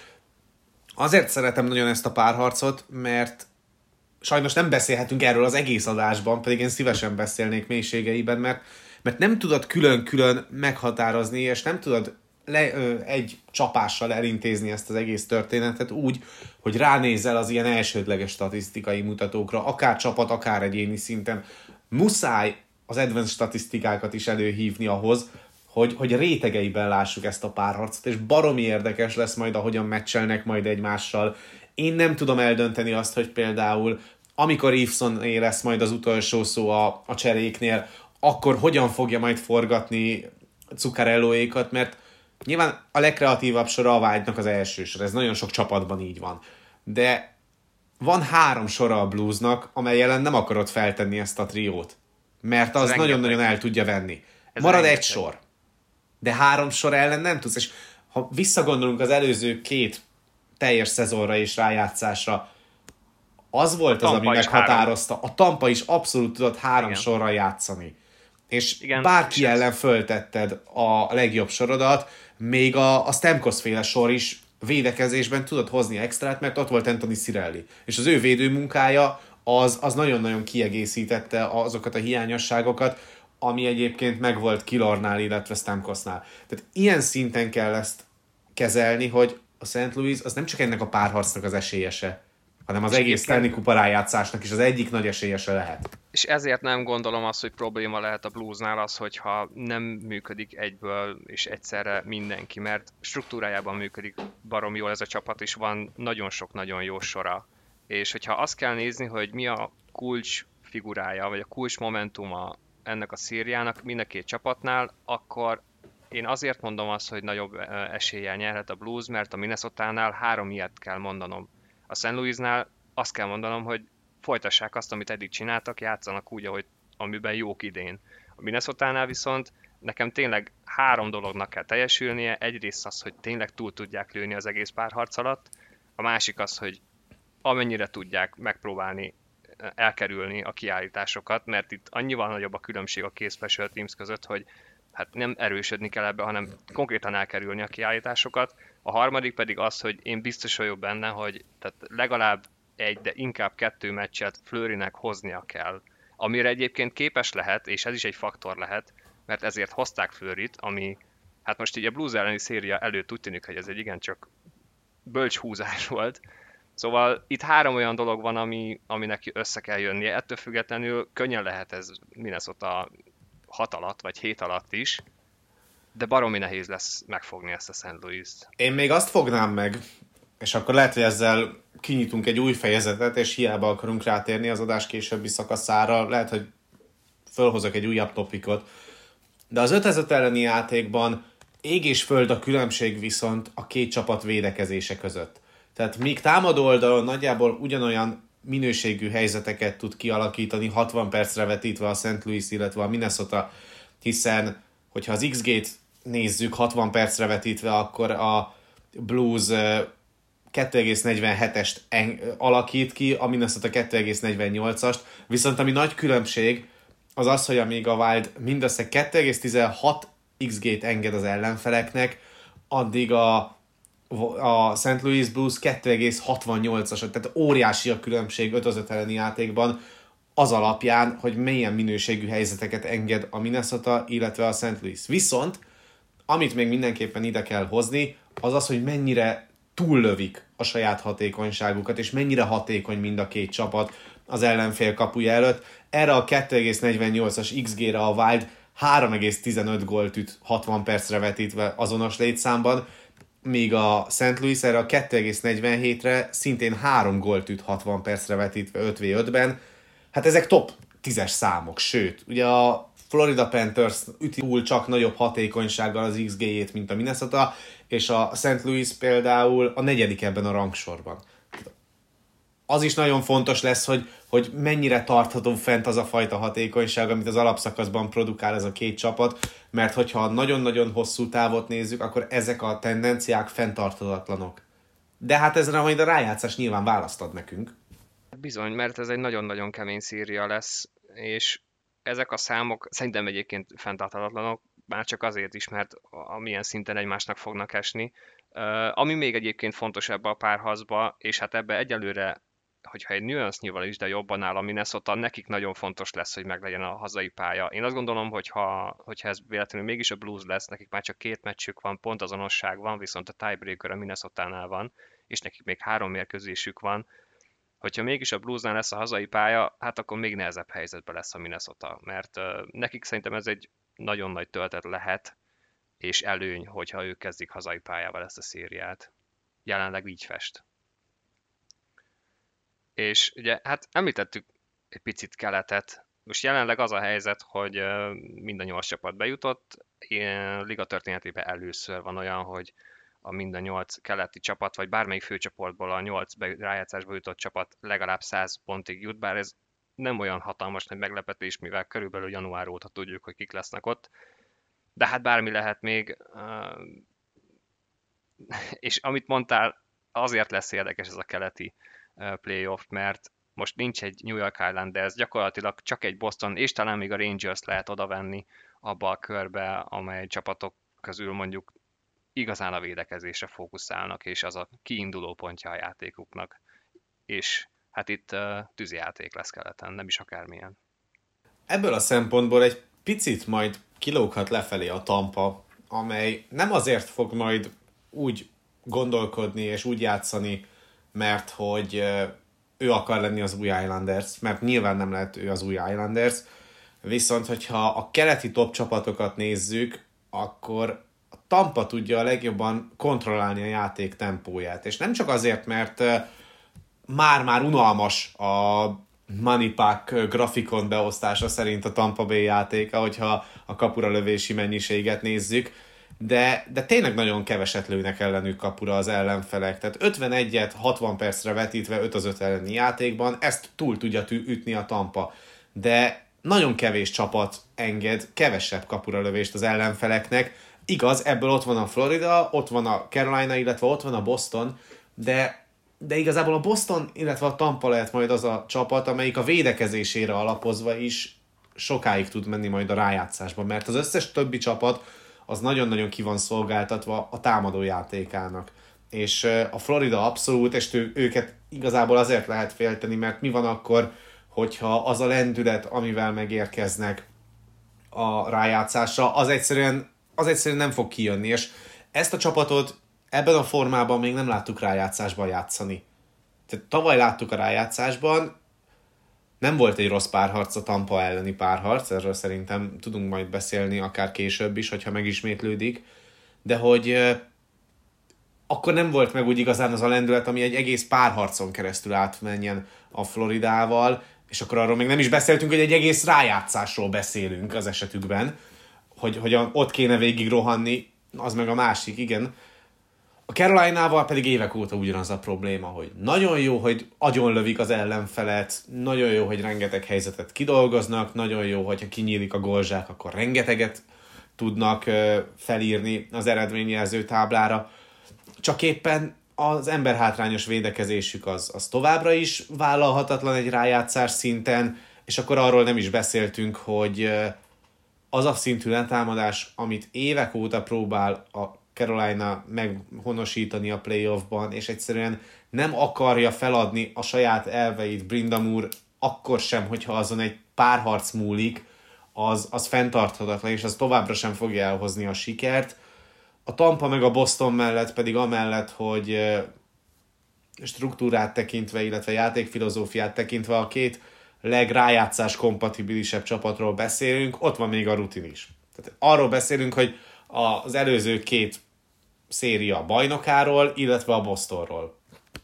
azért szeretem nagyon ezt a párharcot, mert sajnos nem beszélhetünk erről az egész adásban, pedig én szívesen beszélnék mélységeiben, mert, mert nem tudod külön-külön meghatározni, és nem tudod le, ö, egy csapással elintézni ezt az egész történetet úgy, hogy ránézel az ilyen elsődleges statisztikai mutatókra, akár csapat, akár egyéni szinten. Muszáj az advanced statisztikákat is előhívni ahhoz, hogy, hogy rétegeiben lássuk ezt a párharcot, és baromi érdekes lesz majd, ahogyan meccselnek majd egymással. Én nem tudom eldönteni azt, hogy például amikor Eveson lesz majd az utolsó szó a, a cseréknél, akkor hogyan fogja majd forgatni Zuccarelloékat, mert nyilván a legkreatívabb sora a vágynak az első sor, ez nagyon sok csapatban így van. De van három sora a bluesnak, amely ellen nem akarod feltenni ezt a triót, mert az nagyon-nagyon el tudja venni. Ez Marad rengeteg. egy sor, de három sor ellen nem tudsz, és ha visszagondolunk az előző két teljes szezonra és rájátszásra, az volt az, ami meghatározta. Három. A Tampa is abszolút tudott három Igen. sorra játszani. És Igen, bárki és ellen ez... föltetted a legjobb sorodat, még a, a Stamkos féle sor is védekezésben tudott hozni extrát, mert ott volt Anthony Cirelli. És az ő védőmunkája az, az nagyon-nagyon kiegészítette azokat a hiányosságokat, ami egyébként megvolt Kilornál, illetve Stamkosnál. Tehát ilyen szinten kell ezt kezelni, hogy a St. Louis az nem csak ennek a párharcnak az esélyese, hanem az és egész Stanley Kupa rájátszásnak is az egyik nagy esélyese lehet. És ezért nem gondolom azt, hogy probléma lehet a bluesnál az, hogyha nem működik egyből és egyszerre mindenki, mert struktúrájában működik barom jól ez a csapat, és van nagyon sok nagyon jó sora. És hogyha azt kell nézni, hogy mi a kulcs figurája, vagy a kulcs momentuma ennek a szériának mind a két csapatnál, akkor én azért mondom azt, hogy nagyobb eséllyel nyerhet a Blues, mert a Minnesota-nál három ilyet kell mondanom. A St. Louisnál azt kell mondanom, hogy folytassák azt, amit eddig csináltak, játszanak úgy, ahogy amiben jók idén. A Minnesota-nál viszont nekem tényleg három dolognak kell teljesülnie. Egyrészt az, hogy tényleg túl tudják lőni az egész párharc alatt, a másik az, hogy amennyire tudják megpróbálni elkerülni a kiállításokat, mert itt annyival nagyobb a különbség a két special teams között, hogy hát nem erősödni kell ebbe, hanem konkrétan elkerülni a kiállításokat. A harmadik pedig az, hogy én biztos vagyok benne, hogy tehát legalább egy, de inkább kettő meccset Flőrinek hoznia kell, amire egyébként képes lehet, és ez is egy faktor lehet, mert ezért hozták Flőrit, ami hát most így a Blues elleni széria előtt úgy tűnik, hogy ez egy igencsak bölcs húzás volt, Szóval itt három olyan dolog van, ami, aminek össze kell jönnie. Ettől függetlenül könnyen lehet ez Minnesota hat alatt, vagy hét alatt is, de baromi nehéz lesz megfogni ezt a St. Louis-t. Én még azt fognám meg, és akkor lehet, hogy ezzel kinyitunk egy új fejezetet, és hiába akarunk rátérni az adás későbbi szakaszára, lehet, hogy fölhozok egy újabb topikot. De az ötezet elleni játékban ég és föld a különbség viszont a két csapat védekezése között. Tehát míg támadó oldalon nagyjából ugyanolyan minőségű helyzeteket tud kialakítani 60 percre vetítve a St. Louis, illetve a Minnesota, hiszen hogyha az XG-t nézzük 60 percre vetítve, akkor a Blues 2,47-est alakít ki, a Minnesota 2,48-ast, viszont ami nagy különbség, az az, hogy amíg a Wild mindössze 2,16 XG-t enged az ellenfeleknek, addig a a St. Louis Blues 2,68-as, tehát óriási a különbség 5 az 5 elleni játékban, az alapján, hogy milyen minőségű helyzeteket enged a Minnesota, illetve a St. Louis. Viszont, amit még mindenképpen ide kell hozni, az az, hogy mennyire túllövik a saját hatékonyságukat, és mennyire hatékony mind a két csapat az ellenfél kapuja előtt. Erre a 2,48-as XG-re a Wild 3,15 gólt üt 60 percre vetítve azonos létszámban, míg a St. Louis erre a 2,47-re szintén 3 gólt üt 60 percre vetítve 5v5-ben. Hát ezek top 10-es számok, sőt, ugye a Florida Panthers üti túl csak nagyobb hatékonysággal az XG-jét, mint a Minnesota, és a St. Louis például a negyedik ebben a rangsorban. Az is nagyon fontos lesz, hogy, hogy mennyire tartható fent az a fajta hatékonyság, amit az alapszakaszban produkál ez a két csapat, mert hogyha nagyon-nagyon hosszú távot nézzük, akkor ezek a tendenciák fenntarthatatlanok. De hát ezre majd a rájátszás nyilván választ ad nekünk. Bizony, mert ez egy nagyon-nagyon kemény szíria lesz, és ezek a számok szerintem egyébként fenntarthatatlanok, már csak azért is, mert amilyen szinten egymásnak fognak esni. Ami még egyébként fontos ebbe a párhazba, és hát ebbe egyelőre, hogyha egy nüansznyival is, de jobban áll a Minnesota, nekik nagyon fontos lesz, hogy meglegyen a hazai pálya. Én azt gondolom, hogy ha, hogyha ez véletlenül mégis a Blues lesz, nekik már csak két meccsük van, pont azonosság van, viszont a tiebreaker a Minnesota-nál van, és nekik még három mérkőzésük van, hogyha mégis a Bluesnál lesz a hazai pálya, hát akkor még nehezebb helyzetben lesz a Minnesota, mert uh, nekik szerintem ez egy nagyon nagy töltet lehet, és előny, hogyha ők kezdik hazai pályával ezt a szériát. Jelenleg így fest. És ugye, hát említettük egy picit keletet. Most jelenleg az a helyzet, hogy mind a nyolc csapat bejutott. Liga történetében először van olyan, hogy a mind a nyolc keleti csapat, vagy bármelyik főcsoportból a nyolc rájátszásba jutott csapat legalább 100 pontig jut, bár ez nem olyan hatalmas nagy meglepetés, mivel körülbelül január óta tudjuk, hogy kik lesznek ott. De hát bármi lehet még. És amit mondtál, azért lesz érdekes ez a keleti playoff, mert most nincs egy New York Islanders, gyakorlatilag csak egy Boston, és talán még a Rangers lehet odavenni abba a körbe, amely csapatok közül mondjuk igazán a védekezésre fókuszálnak, és az a kiinduló pontja a játékuknak. És hát itt uh, tűzijáték lesz keleten, nem is akármilyen. Ebből a szempontból egy picit majd kilóghat lefelé a Tampa, amely nem azért fog majd úgy gondolkodni és úgy játszani, mert hogy ő akar lenni az új Islanders, mert nyilván nem lehet ő az új Islanders, viszont hogyha a keleti top csapatokat nézzük, akkor a Tampa tudja a legjobban kontrollálni a játék tempóját. És nem csak azért, mert már-már unalmas a Moneypack grafikon beosztása szerint a Tampa Bay játéka, hogyha a kapura lövési mennyiséget nézzük, de, de tényleg nagyon keveset lőnek ellenük kapura az ellenfelek. Tehát 51-et 60 percre vetítve 5 az 5 elleni játékban, ezt túl tudja ütni a Tampa. De nagyon kevés csapat enged kevesebb kapura lövést az ellenfeleknek. Igaz, ebből ott van a Florida, ott van a Carolina, illetve ott van a Boston, de de igazából a Boston, illetve a Tampa lehet majd az a csapat, amelyik a védekezésére alapozva is sokáig tud menni majd a rájátszásba, mert az összes többi csapat az nagyon-nagyon ki van szolgáltatva a támadó játékának. És a Florida abszolút, és ő, őket igazából azért lehet félteni, mert mi van akkor, hogyha az a lendület, amivel megérkeznek a rájátszásra, az egyszerűen, az egyszerűen nem fog kijönni, és ezt a csapatot ebben a formában még nem láttuk rájátszásban játszani. Tehát tavaly láttuk a rájátszásban, nem volt egy rossz párharc a Tampa elleni párharc, erről szerintem tudunk majd beszélni akár később is, hogyha megismétlődik, de hogy akkor nem volt meg úgy igazán az a lendület, ami egy egész párharcon keresztül átmenjen a Floridával, és akkor arról még nem is beszéltünk, hogy egy egész rájátszásról beszélünk az esetükben, hogy, hogy ott kéne végig rohanni, az meg a másik, igen. A Caroline-nával pedig évek óta ugyanaz a probléma, hogy nagyon jó, hogy agyonlövik az ellenfelet, nagyon jó, hogy rengeteg helyzetet kidolgoznak, nagyon jó, hogyha kinyílik a golzsák, akkor rengeteget tudnak felírni az eredményjelző táblára. Csak éppen az emberhátrányos védekezésük az, az továbbra is vállalhatatlan egy rájátszás szinten, és akkor arról nem is beszéltünk, hogy az a szintű letámadás, amit évek óta próbál a Carolina meghonosítani a playoffban, és egyszerűen nem akarja feladni a saját elveit Brindamur, akkor sem, hogyha azon egy pár harc múlik, az, az fenntarthatatlan, és az továbbra sem fogja elhozni a sikert. A Tampa meg a Boston mellett pedig amellett, hogy struktúrát tekintve, illetve játékfilozófiát tekintve a két legrájátszás kompatibilisebb csapatról beszélünk, ott van még a rutin is. Tehát arról beszélünk, hogy az előző két széria bajnokáról, illetve a Bostonról.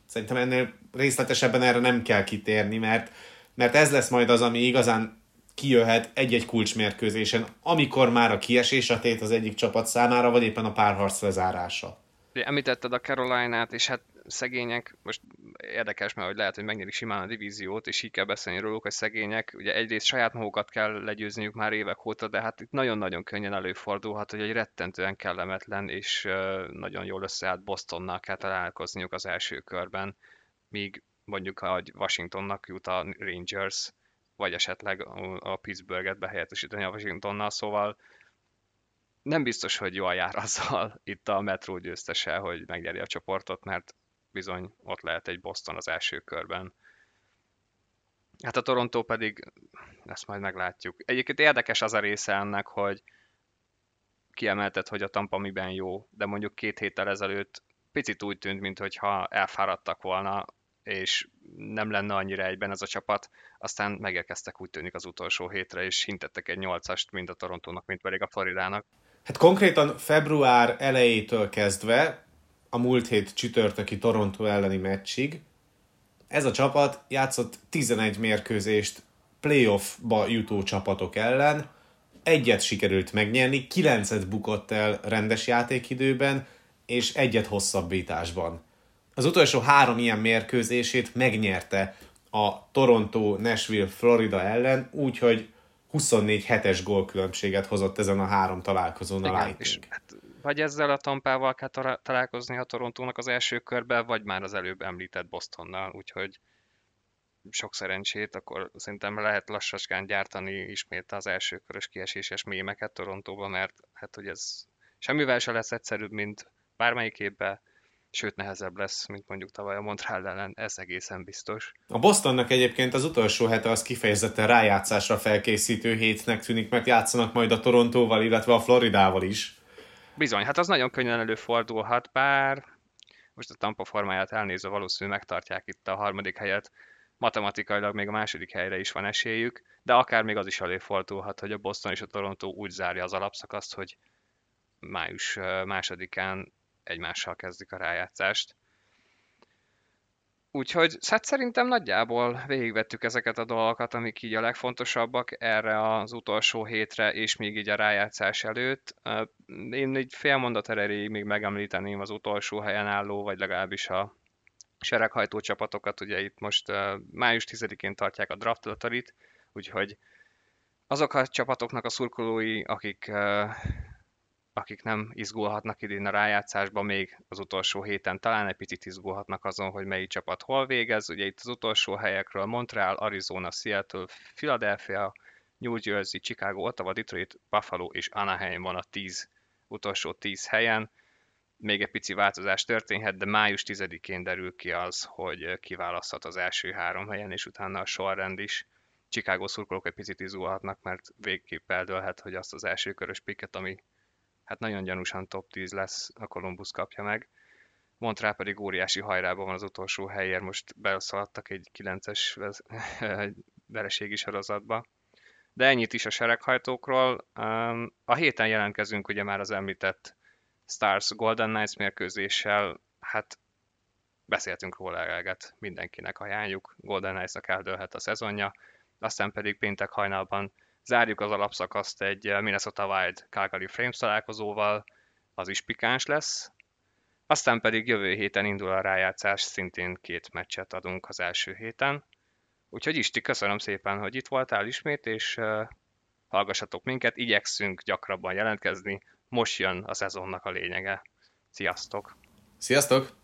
Szerintem ennél részletesebben erre nem kell kitérni, mert, mert ez lesz majd az, ami igazán kijöhet egy-egy kulcsmérkőzésen, amikor már a kiesés a tét az egyik csapat számára, vagy éppen a párharc lezárása. Említetted a Caroline-át, és hát szegények, most érdekes, mert hogy lehet, hogy megnyerik simán a divíziót, és így kell beszélni róluk, hogy szegények, ugye egyrészt saját magukat kell legyőzniük már évek óta, de hát itt nagyon-nagyon könnyen előfordulhat, hogy egy rettentően kellemetlen és nagyon jól összeállt Bostonnal kell találkozniuk az első körben, míg mondjuk a Washingtonnak jut a Rangers, vagy esetleg a Pittsburghet behelyettesíteni a Washingtonnal, szóval nem biztos, hogy jól jár azzal itt a Metro győztese, hogy megnyeri a csoportot, mert bizony ott lehet egy Boston az első körben. Hát a Toronto pedig, ezt majd meglátjuk. Egyébként érdekes az a része ennek, hogy kiemelted, hogy a Tampa miben jó, de mondjuk két héttel ezelőtt picit úgy tűnt, mintha elfáradtak volna, és nem lenne annyira egyben ez a csapat, aztán megérkeztek úgy tűnik az utolsó hétre, és hintettek egy nyolcast mind a Torontónak, mint pedig a Floridának. Hát konkrétan február elejétől kezdve, a múlt hét csütörtöki Toronto elleni meccsig, ez a csapat játszott 11 mérkőzést playoffba jutó csapatok ellen, egyet sikerült megnyerni, kilencet bukott el rendes játékidőben, és egyet hosszabbításban. Az utolsó három ilyen mérkőzését megnyerte a Toronto, Nashville, Florida ellen, úgyhogy 24 hetes gólkülönbséget hozott ezen a három találkozón a Lightning. És, hát, vagy ezzel a Tampával kell találkozni a Torontónak az első körben, vagy már az előbb említett Bostonnal, úgyhogy sok szerencsét, akkor szerintem lehet lassacskán gyártani ismét az első körös kieséses mémeket Torontóba, mert hát hogy ez semmivel se lesz egyszerűbb, mint bármelyik évben, sőt nehezebb lesz, mint mondjuk tavaly a Montreal ellen, ez egészen biztos. A Bostonnak egyébként az utolsó hete az kifejezetten rájátszásra felkészítő hétnek tűnik, mert játszanak majd a Torontóval, illetve a Floridával is. Bizony, hát az nagyon könnyen előfordulhat, bár most a Tampa formáját elnézve valószínűleg megtartják itt a harmadik helyet, matematikailag még a második helyre is van esélyük, de akár még az is előfordulhat, hogy a Boston és a Toronto úgy zárja az alapszakaszt, hogy május másodikán egymással kezdik a rájátszást. Úgyhogy hát szerintem nagyjából végigvettük ezeket a dolgokat, amik így a legfontosabbak erre az utolsó hétre, és még így a rájátszás előtt. Én egy fél mondat erejéig még megemlíteném az utolsó helyen álló, vagy legalábbis a sereghajtó csapatokat. Ugye itt most május 10-én tartják a draft lotterit, úgyhogy azok a csapatoknak a szurkolói, akik akik nem izgulhatnak idén a rájátszásban, még az utolsó héten talán egy picit izgulhatnak azon, hogy melyik csapat hol végez. Ugye itt az utolsó helyekről Montreal, Arizona, Seattle, Philadelphia, New Jersey, Chicago, Ottawa, Detroit, Buffalo és Anaheim van a 10 utolsó 10 helyen. Még egy pici változás történhet, de május 10-én derül ki az, hogy kiválaszthat az első három helyen, és utána a sorrend is. Chicago szurkolók egy picit izgulhatnak, mert végképp eldőlhet, hogy azt az első körös piket, ami hát nagyon gyanúsan top 10 lesz, a Columbus kapja meg. Montreal pedig óriási hajrában van az utolsó helyért, most beszaladtak egy 9-es vereségi sorozatba. De ennyit is a sereghajtókról. A héten jelentkezünk ugye már az említett Stars Golden Knights mérkőzéssel, hát beszéltünk róla eleget, mindenkinek ajánljuk, Golden Knights-nak eldőlhet a szezonja, aztán pedig péntek hajnalban Zárjuk az alapszakaszt egy eh, Minnesota Wild Calgary Frames találkozóval, az is pikáns lesz. Aztán pedig jövő héten indul a rájátszás, szintén két meccset adunk az első héten. Úgyhogy Isti, köszönöm szépen, hogy itt voltál ismét, és uh, hallgassatok minket, igyekszünk gyakrabban jelentkezni, most jön a szezonnak a lényege. Sziasztok! Sziasztok!